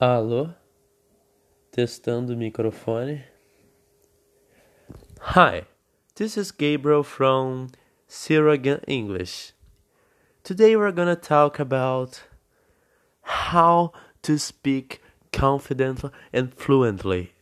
Alô? Testando o microfone. Hi, this is Gabriel from Siragan English. Today we're gonna talk about how to speak confidently and fluently